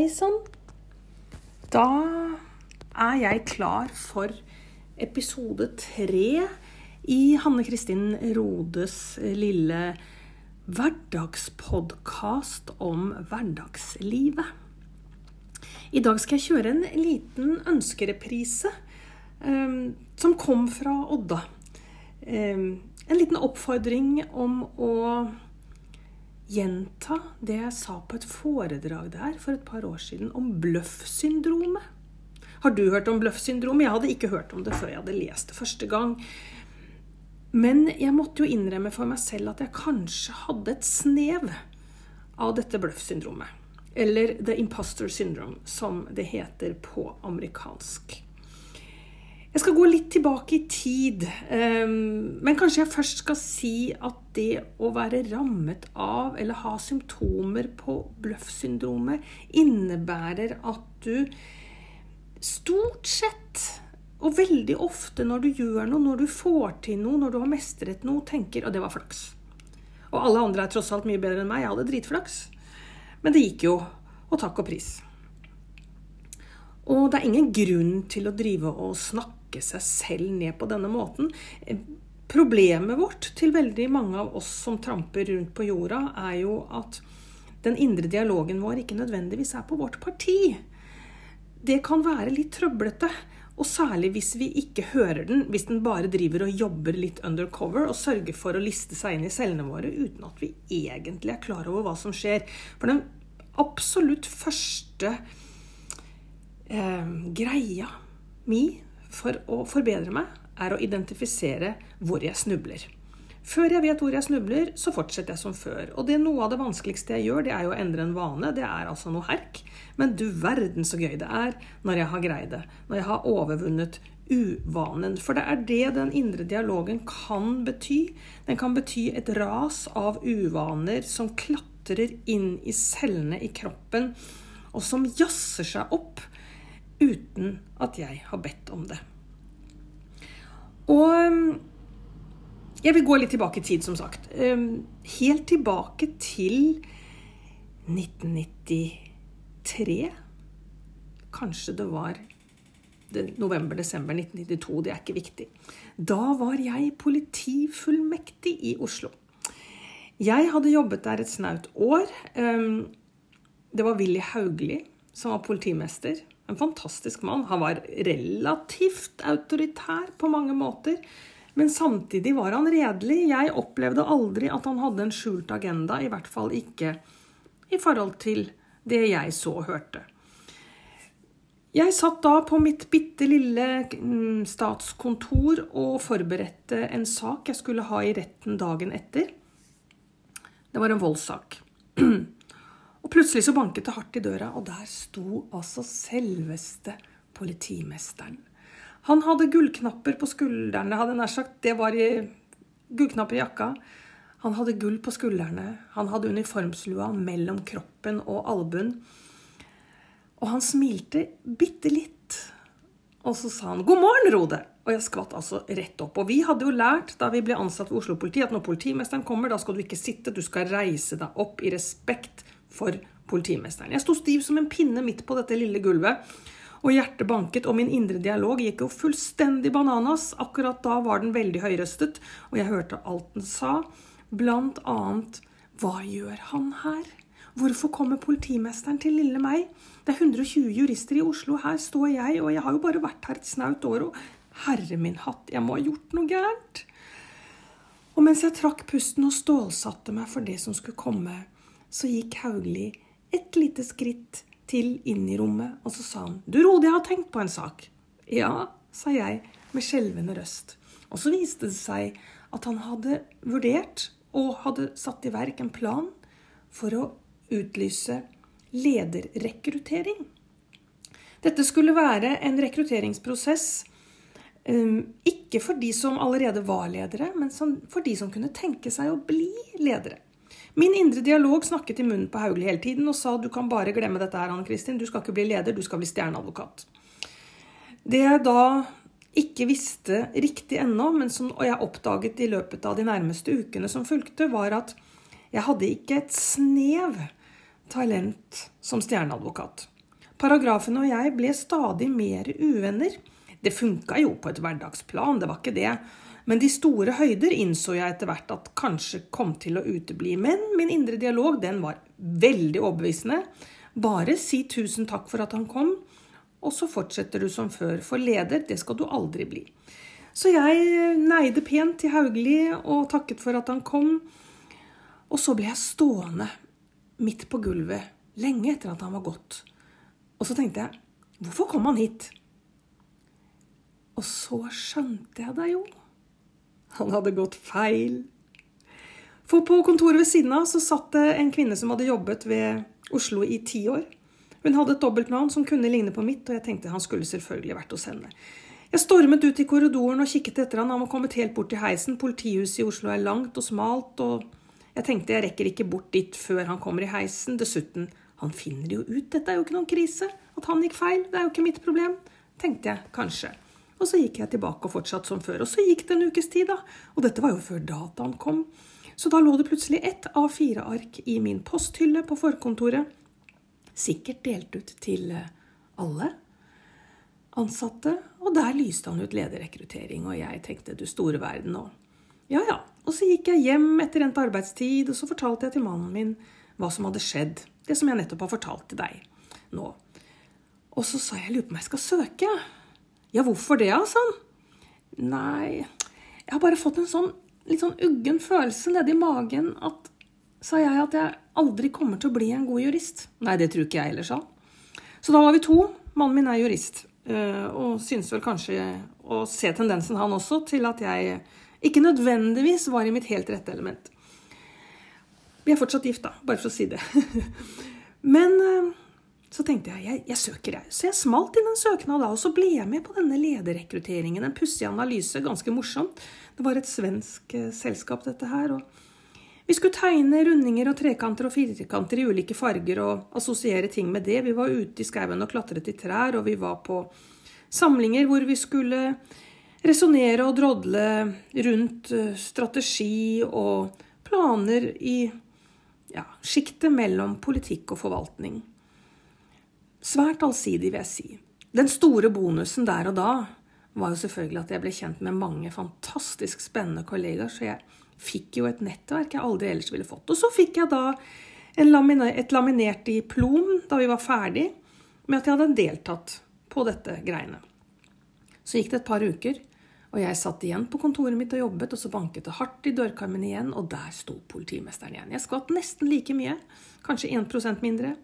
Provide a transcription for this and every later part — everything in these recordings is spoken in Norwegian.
Hei sann. Da er jeg klar for episode tre i Hanne Kristin Rodes lille hverdagspodkast om hverdagslivet. I dag skal jeg kjøre en liten ønskereprise um, som kom fra Odda. Um, en liten oppfordring om å gjenta det jeg sa på et foredrag der for et par år siden om bløffsyndromet. Har du hørt om bløffsyndromet? Jeg hadde ikke hørt om det før jeg hadde lest det første gang. Men jeg måtte jo innrømme for meg selv at jeg kanskje hadde et snev av dette bløffsyndromet. Eller the imposter syndrome, som det heter på amerikansk. Jeg skal gå litt tilbake i tid. Ehm, men kanskje jeg først skal si at det å være rammet av eller ha symptomer på bløffsyndromet innebærer at du stort sett og veldig ofte når du gjør noe, når du får til noe, når du har mestret noe, tenker at det var flaks. Og alle andre er tross alt mye bedre enn meg. Jeg hadde dritflaks. Men det gikk jo. Og takk og pris. Og det er ingen grunn til å drive og snakke snakke seg selv ned på denne måten. Problemet vårt til veldig mange av oss som tramper rundt på jorda, er jo at den indre dialogen vår ikke nødvendigvis er på vårt parti. Det kan være litt trøblete. Og særlig hvis vi ikke hører den, hvis den bare driver og jobber litt undercover og sørger for å liste seg inn i cellene våre uten at vi egentlig er klar over hva som skjer. For den absolutt første eh, greia mi for å forbedre meg, er å identifisere hvor jeg snubler. Før jeg vet hvor jeg snubler, så fortsetter jeg som før. Og det er noe av det vanskeligste jeg gjør, det er jo å endre en vane. Det er altså noe herk. Men du verden så gøy det er når jeg har greid det. Når jeg har overvunnet uvanen. For det er det den indre dialogen kan bety. Den kan bety et ras av uvaner som klatrer inn i cellene i kroppen, og som jazzer seg opp uten at jeg har bedt om det. Og um, jeg vil gå litt tilbake i tid, som sagt. Um, helt tilbake til 1993. Kanskje det var november-desember 1992, det er ikke viktig. Da var jeg politifullmektig i Oslo. Jeg hadde jobbet der et snaut år. Um, det var Willy Haugli som var politimester. En fantastisk mann. Han var relativt autoritær på mange måter. Men samtidig var han redelig. Jeg opplevde aldri at han hadde en skjult agenda, i hvert fall ikke i forhold til det jeg så og hørte. Jeg satt da på mitt bitte lille mm, statskontor og forberedte en sak jeg skulle ha i retten dagen etter. Det var en voldssak. Og plutselig så banket det hardt i døra, og der sto altså selveste politimesteren. Han hadde gullknapper på skuldrene, hadde nær sagt. Det var i gullknapper i jakka. Han hadde gull på skuldrene. Han hadde uniformslua mellom kroppen og albuen. Og han smilte bitte litt. Og så sa han 'God morgen, Rode'. Og jeg skvatt altså rett opp. Og vi hadde jo lært da vi ble ansatt ved Oslo politi, at når politimesteren kommer, da skal du ikke sitte, du skal reise deg opp i respekt for politimesteren. Jeg sto stiv som en pinne midt på dette lille gulvet. Og hjertet banket, og min indre dialog gikk jo fullstendig bananas. Akkurat da var den veldig høyrøstet, og jeg hørte alt den sa. Blant annet Hva gjør han her? Hvorfor kommer politimesteren til lille meg? Det er 120 jurister i Oslo, her står jeg, og jeg har jo bare vært her et snaut år, og herre min hatt, jeg må ha gjort noe gærent. Og mens jeg trakk pusten og stålsatte meg for det som skulle komme, så gikk Haugli et lite skritt til inn i rommet, og så sa han Du, Rode, jeg har tenkt på en sak. Ja, sa jeg med skjelvende røst. Og så viste det seg at han hadde vurdert og hadde satt i verk en plan for å utlyse lederrekruttering. Dette skulle være en rekrutteringsprosess um, ikke for de som allerede var ledere, men for de som kunne tenke seg å bli ledere. Min indre dialog snakket i munnen på Hauglie hele tiden og sa du kan bare glemme dette her, Anne Kristin. Du skal ikke bli leder, du skal bli stjerneadvokat. Det jeg da ikke visste riktig ennå, men som jeg oppdaget i løpet av de nærmeste ukene som fulgte, var at jeg hadde ikke et snev talent som stjerneadvokat. Paragrafene og jeg ble stadig mer uvenner. Det funka jo på et hverdagsplan, det var ikke det. Men de store høyder innså jeg etter hvert at kanskje kom til å utebli. Men min indre dialog den var veldig overbevisende. Bare si tusen takk for at han kom, og så fortsetter du som før. For leder, det skal du aldri bli. Så jeg neide pent til Hauglie og takket for at han kom. Og så ble jeg stående midt på gulvet lenge etter at han var gått. Og så tenkte jeg hvorfor kom han hit? Og så skjønte jeg det jo. Han hadde gått feil. For på kontoret ved siden av så satt det en kvinne som hadde jobbet ved Oslo i ti år. Hun hadde et dobbeltnavn som kunne ligne på mitt, og jeg tenkte han skulle selvfølgelig vært hos henne. Jeg stormet ut i korridoren og kikket etter han. Han var kommet helt bort til heisen. Politihuset i Oslo er langt og smalt, og jeg tenkte jeg rekker ikke bort dit før han kommer i heisen. Dessuten, han finner jo ut, dette er jo ikke noen krise. At han gikk feil, det er jo ikke mitt problem. Tenkte jeg kanskje. Og så gikk jeg tilbake og fortsatte som før. Og så gikk det en ukes tid, da. Og dette var jo før dataen kom. Så da lå det plutselig ett av fire ark i min posthylle på forkontoret. Sikkert delt ut til eh, alle ansatte. Og der lyste han ut lederrekruttering, og jeg tenkte du store verden nå. Ja ja. Og så gikk jeg hjem etter endt arbeidstid, og så fortalte jeg til mannen min hva som hadde skjedd. Det som jeg nettopp har fortalt til deg nå. Og så sa jeg jeg lurer på om jeg skal søke. Ja, hvorfor det, altså? Nei, jeg har bare fått en sånn litt sånn uggen følelse nedi magen at Sa jeg at jeg aldri kommer til å bli en god jurist? Nei, det tror ikke jeg heller sa. Så da var vi to. Mannen min er jurist, eh, og synes vel kanskje å se tendensen, han også, til at jeg ikke nødvendigvis var i mitt helt rette element. Vi er fortsatt gift, da, bare for å si det. Men eh, så tenkte jeg jeg, jeg søker, jeg. Så jeg smalt inn en søknad da, og så ble jeg med på denne lederrekrutteringen. En pussig analyse, ganske morsomt. Det var et svensk eh, selskap, dette her. og Vi skulle tegne rundinger og trekanter og firkanter i ulike farger og assosiere ting med det. Vi var ute i skauen og klatret i trær, og vi var på samlinger hvor vi skulle resonnere og drodle rundt eh, strategi og planer i ja, sjiktet mellom politikk og forvaltning. Svært allsidig, vil jeg si. Den store bonusen der og da var jo selvfølgelig at jeg ble kjent med mange fantastisk spennende kollegaer, så jeg fikk jo et nettverk jeg aldri ellers ville fått. Og så fikk jeg da laminer, et laminert diplom da vi var ferdig med at jeg hadde deltatt på dette greiene. Så gikk det et par uker, og jeg satt igjen på kontoret mitt og jobbet, og så banket det hardt i dørkarmen igjen, og der sto politimesteren igjen. Jeg skvatt nesten like mye, kanskje 1% mindre.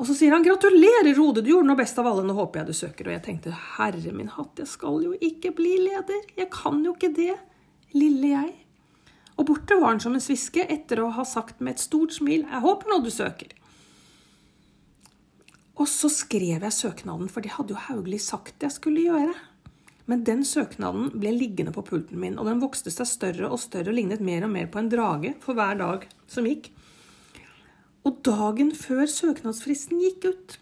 Og så sier han 'gratulerer, Rode, du gjorde noe best av alle, nå håper jeg du søker'. Og jeg tenkte 'herre min hatt, jeg skal jo ikke bli leder, jeg kan jo ikke det', lille jeg. Og borte var han som en sviske etter å ha sagt med et stort smil 'jeg håper nå du søker'. Og så skrev jeg søknaden, for det hadde jo Hauglie sagt jeg skulle gjøre. Men den søknaden ble liggende på pulten min, og den vokste seg større og større og lignet mer og mer på en drage for hver dag som gikk. Og dagen før søknadsfristen gikk ut,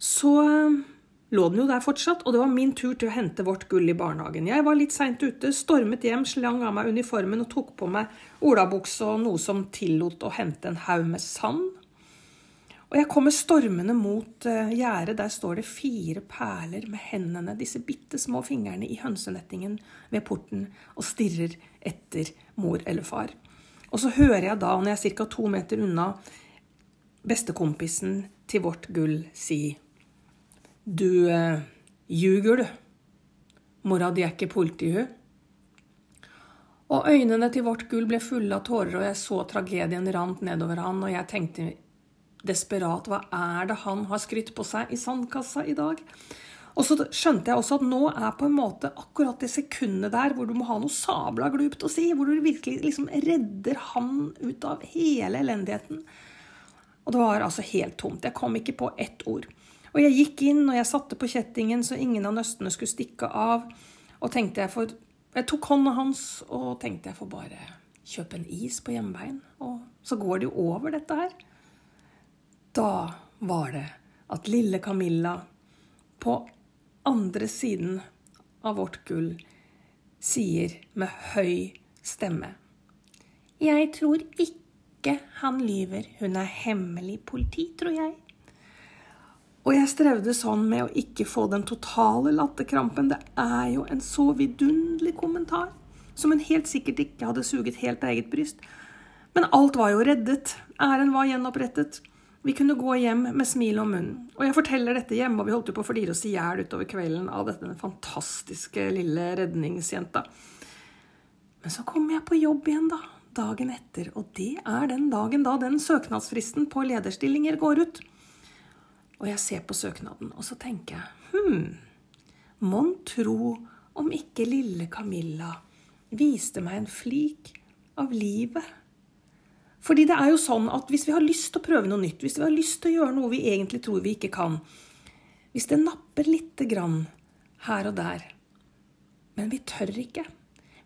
så eh, lå den jo der fortsatt, og det var min tur til å hente vårt gull i barnehagen. Jeg var litt seint ute, stormet hjem, slang av meg uniformen og tok på meg olabukse og noe som tillot å hente en haug med sand. Og jeg kommer stormende mot uh, gjerdet. Der står det fire perler med hendene, disse bitte små fingrene, i hønsenettingen ved porten og stirrer etter mor eller far. Og så hører jeg da, når jeg er ca. to meter unna, bestekompisen til vårt gull si Du eh, ljuger, du. Mora di er ikke politihund. Og øynene til vårt gull ble fulle av tårer, og jeg så tragedien rant nedover han, og jeg tenkte desperat hva er det han har skrytt på seg i sandkassa i dag? Og så skjønte jeg også at nå er på en måte akkurat det sekundet der hvor du må ha noe sabla glupt å si, hvor du virkelig liksom redder han ut av hele elendigheten. Og det var altså helt tomt. Jeg kom ikke på ett ord. Og jeg gikk inn, og jeg satte på kjettingen så ingen av nøstene skulle stikke av. Og tenkte jeg for Jeg tok hånda hans og tenkte jeg får bare kjøpe en is på hjemveien. Og så går det jo over, dette her. Da var det at lille Camilla på andre siden av vårt gull sier med høy stemme Jeg tror ikke han lyver. Hun er hemmelig politi, tror jeg. Og jeg strevde sånn med å ikke få den totale latterkrampen. Det er jo en så vidunderlig kommentar, som hun helt sikkert ikke hadde suget helt eget bryst. Men alt var jo reddet. Æren var gjenopprettet. Vi kunne gå hjem med smil om munnen. Og jeg forteller dette hjemme, og vi holdt jo på å flire oss i hjel utover kvelden av dette den fantastiske lille redningsjenta. Men så kommer jeg på jobb igjen, da dagen etter, og det er den dagen da den søknadsfristen på lederstillinger går ut. Og jeg ser på søknaden, og så tenker jeg hm, mon tro om ikke lille Camilla viste meg en flik av livet. Fordi det er jo sånn at hvis vi har lyst til å prøve noe nytt, hvis vi har lyst til å gjøre noe vi egentlig tror vi ikke kan, hvis det napper lite grann her og der, men vi tør ikke,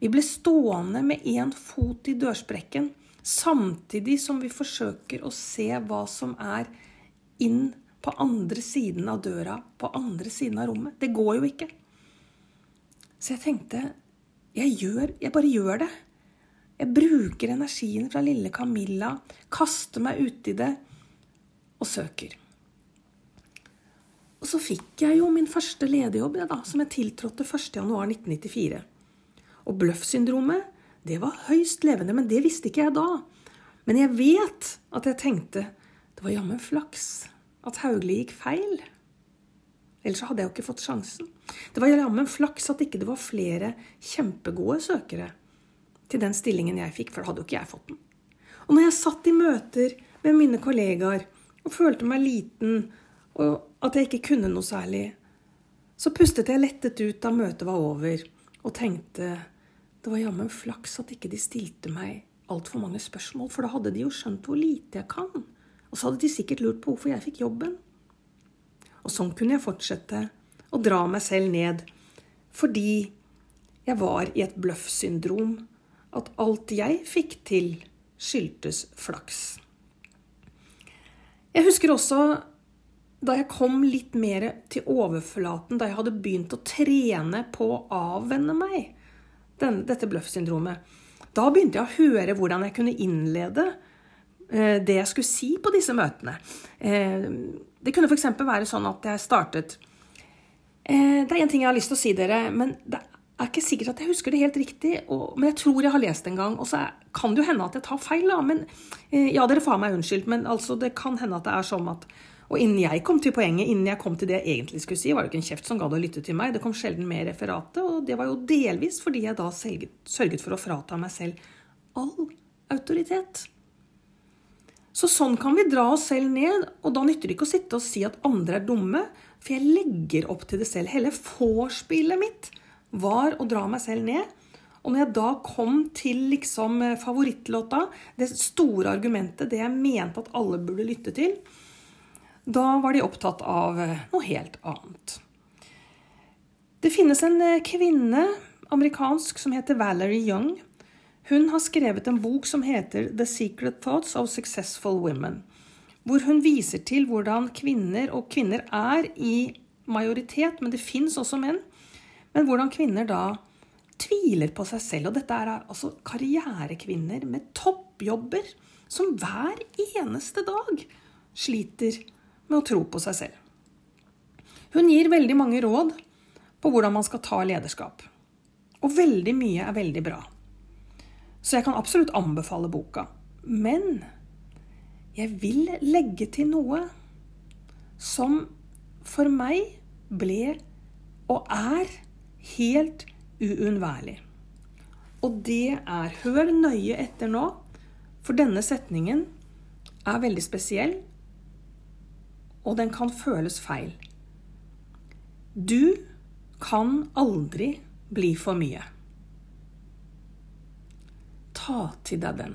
vi ble stående med én fot i dørsprekken, samtidig som vi forsøker å se hva som er inn på andre siden av døra, på andre siden av rommet. Det går jo ikke. Så jeg tenkte jeg, gjør, jeg bare gjør det. Jeg bruker energien fra lille Camilla, kaster meg uti det og søker. Og så fikk jeg jo min første lederjobb, da, som jeg tiltrådte 1.1.1994. Og bløffsyndromet, det var høyst levende, men det visste ikke jeg da. Men jeg vet at jeg tenkte det var jammen flaks at Hauglie gikk feil. Ellers hadde jeg jo ikke fått sjansen. Det var jammen flaks at ikke det var flere kjempegode søkere til den stillingen jeg fikk, for da hadde jo ikke jeg fått den. Og når jeg satt i møter med mine kollegaer og følte meg liten og at jeg ikke kunne noe særlig, så pustet jeg lettet ut da møtet var over, og tenkte det var jammen flaks at ikke de stilte meg altfor mange spørsmål, for da hadde de jo skjønt hvor lite jeg kan. Og så hadde de sikkert lurt på hvorfor jeg fikk jobben. Og sånn kunne jeg fortsette å dra meg selv ned, fordi jeg var i et bløffsyndrom. At alt jeg fikk til, skyldtes flaks. Jeg husker også da jeg kom litt mer til overflaten, da jeg hadde begynt å trene på å avvenne meg den, dette bløffsyndromet, da begynte jeg å høre hvordan jeg kunne innlede eh, det jeg skulle si på disse møtene. Eh, det kunne f.eks. være sånn at jeg startet eh, Det er én ting jeg har lyst til å si dere, men det er ikke sikkert at jeg husker det helt riktig. Og, men jeg tror jeg har lest det en gang. Og så kan det jo hende at jeg tar feil, da. Men eh, ja, dere får meg unnskyldt, men altså, det kan hende at det er sånn at og innen jeg kom til poenget, innen jeg kom til det jeg egentlig skulle si, var det ikke en kjeft som gadd å lytte til meg. Det kom sjelden med i referatet, og det var jo delvis fordi jeg da sørget for å frata meg selv all autoritet. Så sånn kan vi dra oss selv ned, og da nytter det ikke å sitte og si at andre er dumme, for jeg legger opp til det selv. Hele vorspielet mitt var å dra meg selv ned. Og når jeg da kom til liksom favorittlåta, det store argumentet, det jeg mente at alle burde lytte til, da var de opptatt av eh, noe helt annet. Det finnes en eh, kvinne, amerikansk, som heter Valerie Young. Hun har skrevet en bok som heter The Secret Thoughts of Successful Women. Hvor hun viser til hvordan kvinner, og kvinner er i majoritet, men det fins også menn, men hvordan kvinner da tviler på seg selv. Og dette er altså karrierekvinner med toppjobber som hver eneste dag sliter med å tro på seg selv. Hun gir veldig mange råd på hvordan man skal ta lederskap. Og veldig mye er veldig bra. Så jeg kan absolutt anbefale boka. Men jeg vil legge til noe som for meg ble og er helt uunnværlig. Og det er Hør nøye etter nå, for denne setningen er veldig spesiell, og den kan føles feil. Du kan aldri bli for mye. Ta til deg den.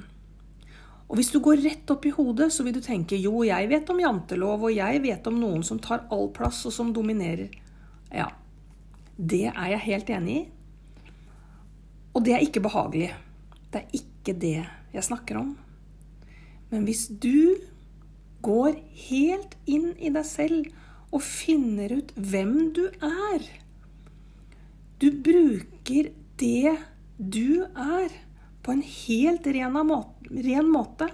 Og hvis du går rett opp i hodet, så vil du tenke jo, jeg vet om jantelov, og jeg vet om noen som tar all plass, og som dominerer. Ja, det er jeg helt enig i. Og det er ikke behagelig. Det er ikke det jeg snakker om. Men hvis du går helt inn i deg selv og finner ut hvem du er. Du bruker det du er, på en helt ren måte.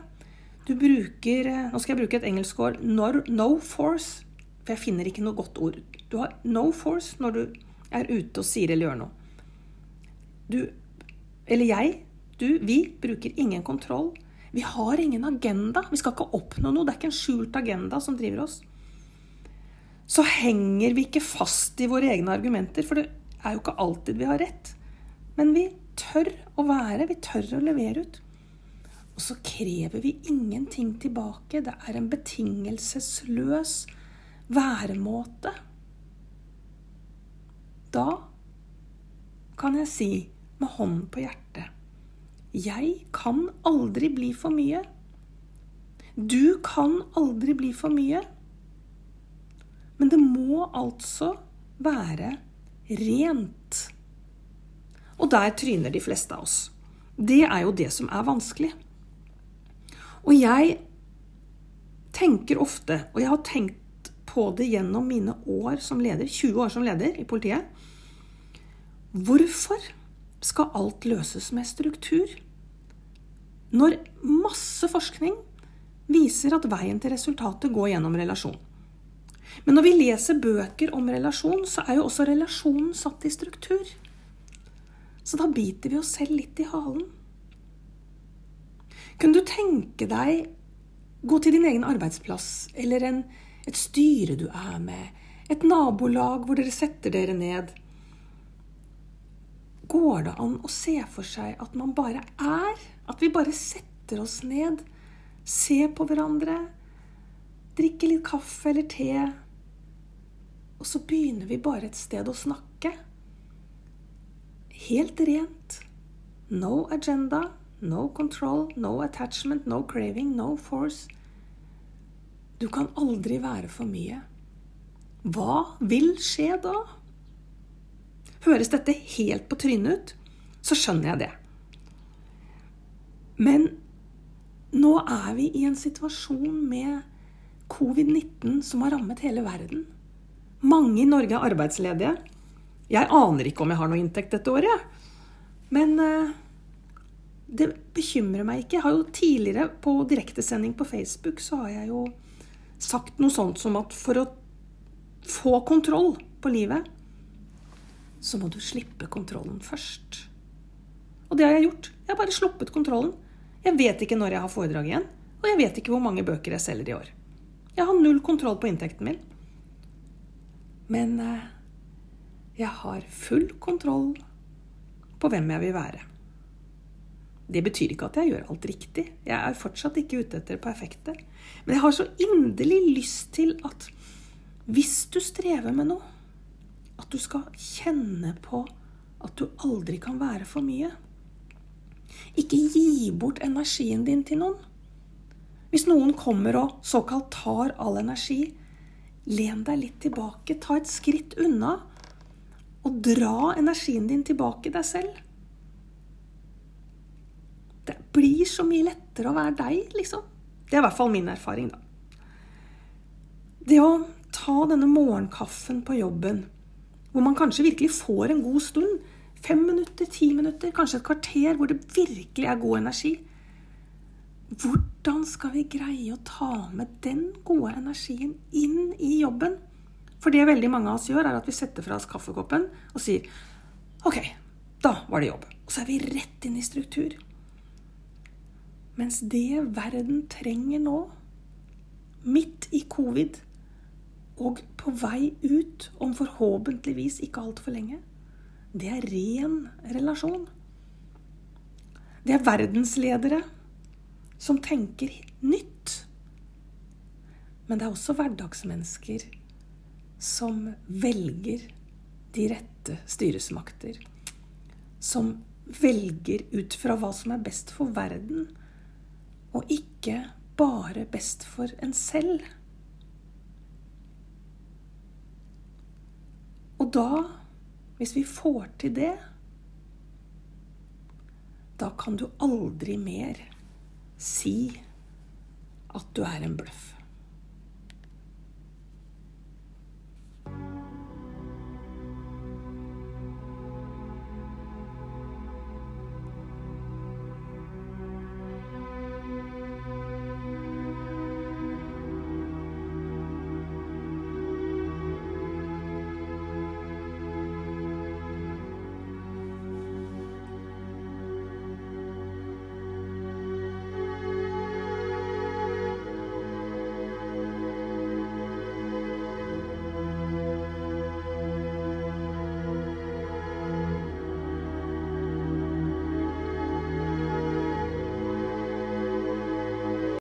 Du bruker eh, Nå skal jeg bruke et engelsk ord. No, no force. For jeg finner ikke noe godt ord. Du har no force når du er ute og sier eller gjør noe. Du, eller jeg, du, vi bruker ingen kontroll. Vi har ingen agenda. Vi skal ikke oppnå noe. Det er ikke en skjult agenda som driver oss. Så henger vi ikke fast i våre egne argumenter, for det er jo ikke alltid vi har rett. Men vi tør å være, vi tør å levere ut. Og så krever vi ingenting tilbake. Det er en betingelsesløs væremåte. Da kan jeg si med hånden på hjertet Jeg kan aldri bli for mye. Du kan aldri bli for mye. Men det må altså være rent. Og der tryner de fleste av oss. Det er jo det som er vanskelig. Og jeg tenker ofte, og jeg har tenkt på det gjennom mine år som leder, 20 år som leder i politiet Hvorfor skal alt løses med struktur? Når masse forskning viser at veien til resultatet går gjennom relasjon. Men når vi leser bøker om relasjon, så er jo også relasjonen satt i struktur. Så da biter vi oss selv litt i halen. Kunne du tenke deg gå til din egen arbeidsplass eller en, et styre du er med, et nabolag hvor dere setter dere ned? Går det an å se for seg at man bare er? At vi bare setter oss ned, ser på hverandre, drikker litt kaffe eller te, og så begynner vi bare et sted å snakke? Helt rent. No agenda, No control, no attachment, no craving, no force. Du kan aldri være for mye. Hva vil skje da? Høres dette helt på trynet ut, så skjønner jeg det. Men nå er vi i en situasjon med covid-19 som har rammet hele verden. Mange i Norge er arbeidsledige. Jeg aner ikke om jeg har noe inntekt dette året. Men uh, det bekymrer meg ikke. Jeg har jo tidligere på direktesending på Facebook så har jeg jo sagt noe sånt som at for å få kontroll på livet, så må du slippe kontrollen først. Og det har jeg gjort. Jeg har bare sluppet kontrollen. Jeg vet ikke når jeg har foredrag igjen, og jeg vet ikke hvor mange bøker jeg selger i år. Jeg har null kontroll på inntekten min. Men eh, jeg har full kontroll på hvem jeg vil være. Det betyr ikke at jeg gjør alt riktig. Jeg er fortsatt ikke ute etter perfekte. Men jeg har så inderlig lyst til at hvis du strever med noe, at du skal kjenne på at du aldri kan være for mye. Ikke gi bort energien din til noen. Hvis noen kommer og såkalt tar all energi, len deg litt tilbake, ta et skritt unna, og dra energien din tilbake deg selv. Det blir så mye lettere å være deg, liksom. Det er i hvert fall min erfaring, da. Det å ta denne morgenkaffen på jobben, hvor man kanskje virkelig får en god stund, fem minutter, ti minutter, kanskje et kvarter, hvor det virkelig er god energi Hvordan skal vi greie å ta med den gode energien inn i jobben? For det veldig mange av oss gjør, er at vi setter fra oss kaffekoppen og sier OK, da var det jobb. Og så er vi rett inn i struktur. Mens det verden trenger nå, midt i covid, og på vei ut om forhåpentligvis ikke altfor lenge, det er ren relasjon. Det er verdensledere som tenker nytt. Men det er også hverdagsmennesker som velger de rette styresmakter. Som velger ut fra hva som er best for verden og ikke bare best for en selv. Og da, hvis vi får til det, da kan du aldri mer si at du er en bløff.